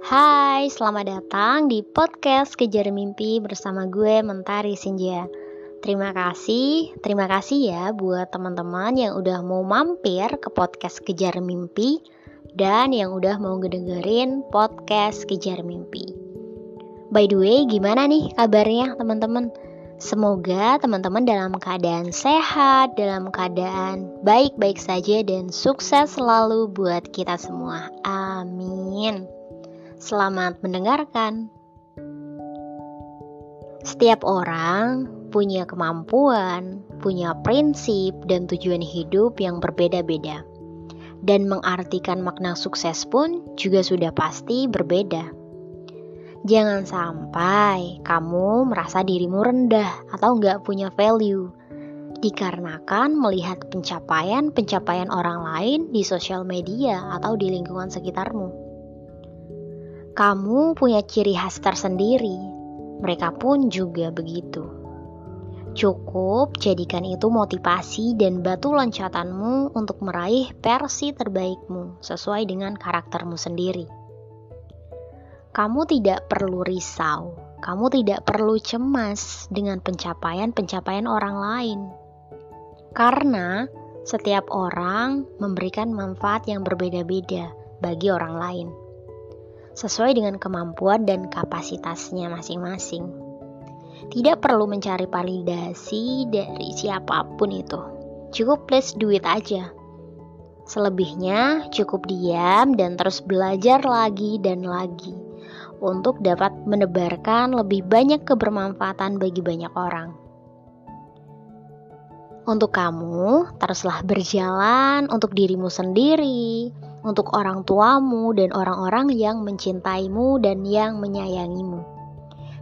Hai, selamat datang di podcast Kejar Mimpi bersama gue Mentari Sinja. Terima kasih, terima kasih ya buat teman-teman yang udah mau mampir ke podcast Kejar Mimpi dan yang udah mau ngedengerin podcast Kejar Mimpi. By the way, gimana nih kabarnya teman-teman? Semoga teman-teman dalam keadaan sehat, dalam keadaan baik-baik saja dan sukses selalu buat kita semua. Amin. Selamat mendengarkan. Setiap orang punya kemampuan, punya prinsip, dan tujuan hidup yang berbeda-beda, dan mengartikan makna sukses pun juga sudah pasti berbeda. Jangan sampai kamu merasa dirimu rendah atau nggak punya value dikarenakan melihat pencapaian-pencapaian orang lain di sosial media atau di lingkungan sekitarmu. Kamu punya ciri khas tersendiri, mereka pun juga begitu. Cukup jadikan itu motivasi dan batu loncatanmu untuk meraih versi terbaikmu sesuai dengan karaktermu sendiri. Kamu tidak perlu risau, kamu tidak perlu cemas dengan pencapaian-pencapaian orang lain. Karena setiap orang memberikan manfaat yang berbeda-beda bagi orang lain sesuai dengan kemampuan dan kapasitasnya masing-masing. Tidak perlu mencari validasi dari siapa pun itu. Cukup please do it aja. Selebihnya cukup diam dan terus belajar lagi dan lagi untuk dapat menebarkan lebih banyak kebermanfaatan bagi banyak orang. Untuk kamu, teruslah berjalan untuk dirimu sendiri, untuk orang tuamu dan orang-orang yang mencintaimu dan yang menyayangimu.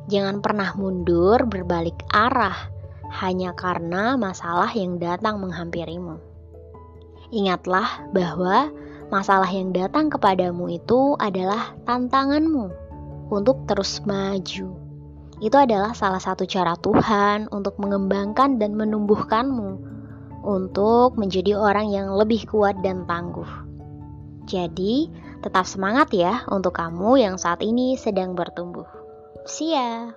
Jangan pernah mundur berbalik arah hanya karena masalah yang datang menghampirimu. Ingatlah bahwa masalah yang datang kepadamu itu adalah tantanganmu untuk terus maju. Itu adalah salah satu cara Tuhan untuk mengembangkan dan menumbuhkanmu untuk menjadi orang yang lebih kuat dan tangguh. Jadi, tetap semangat ya untuk kamu yang saat ini sedang bertumbuh. Ya!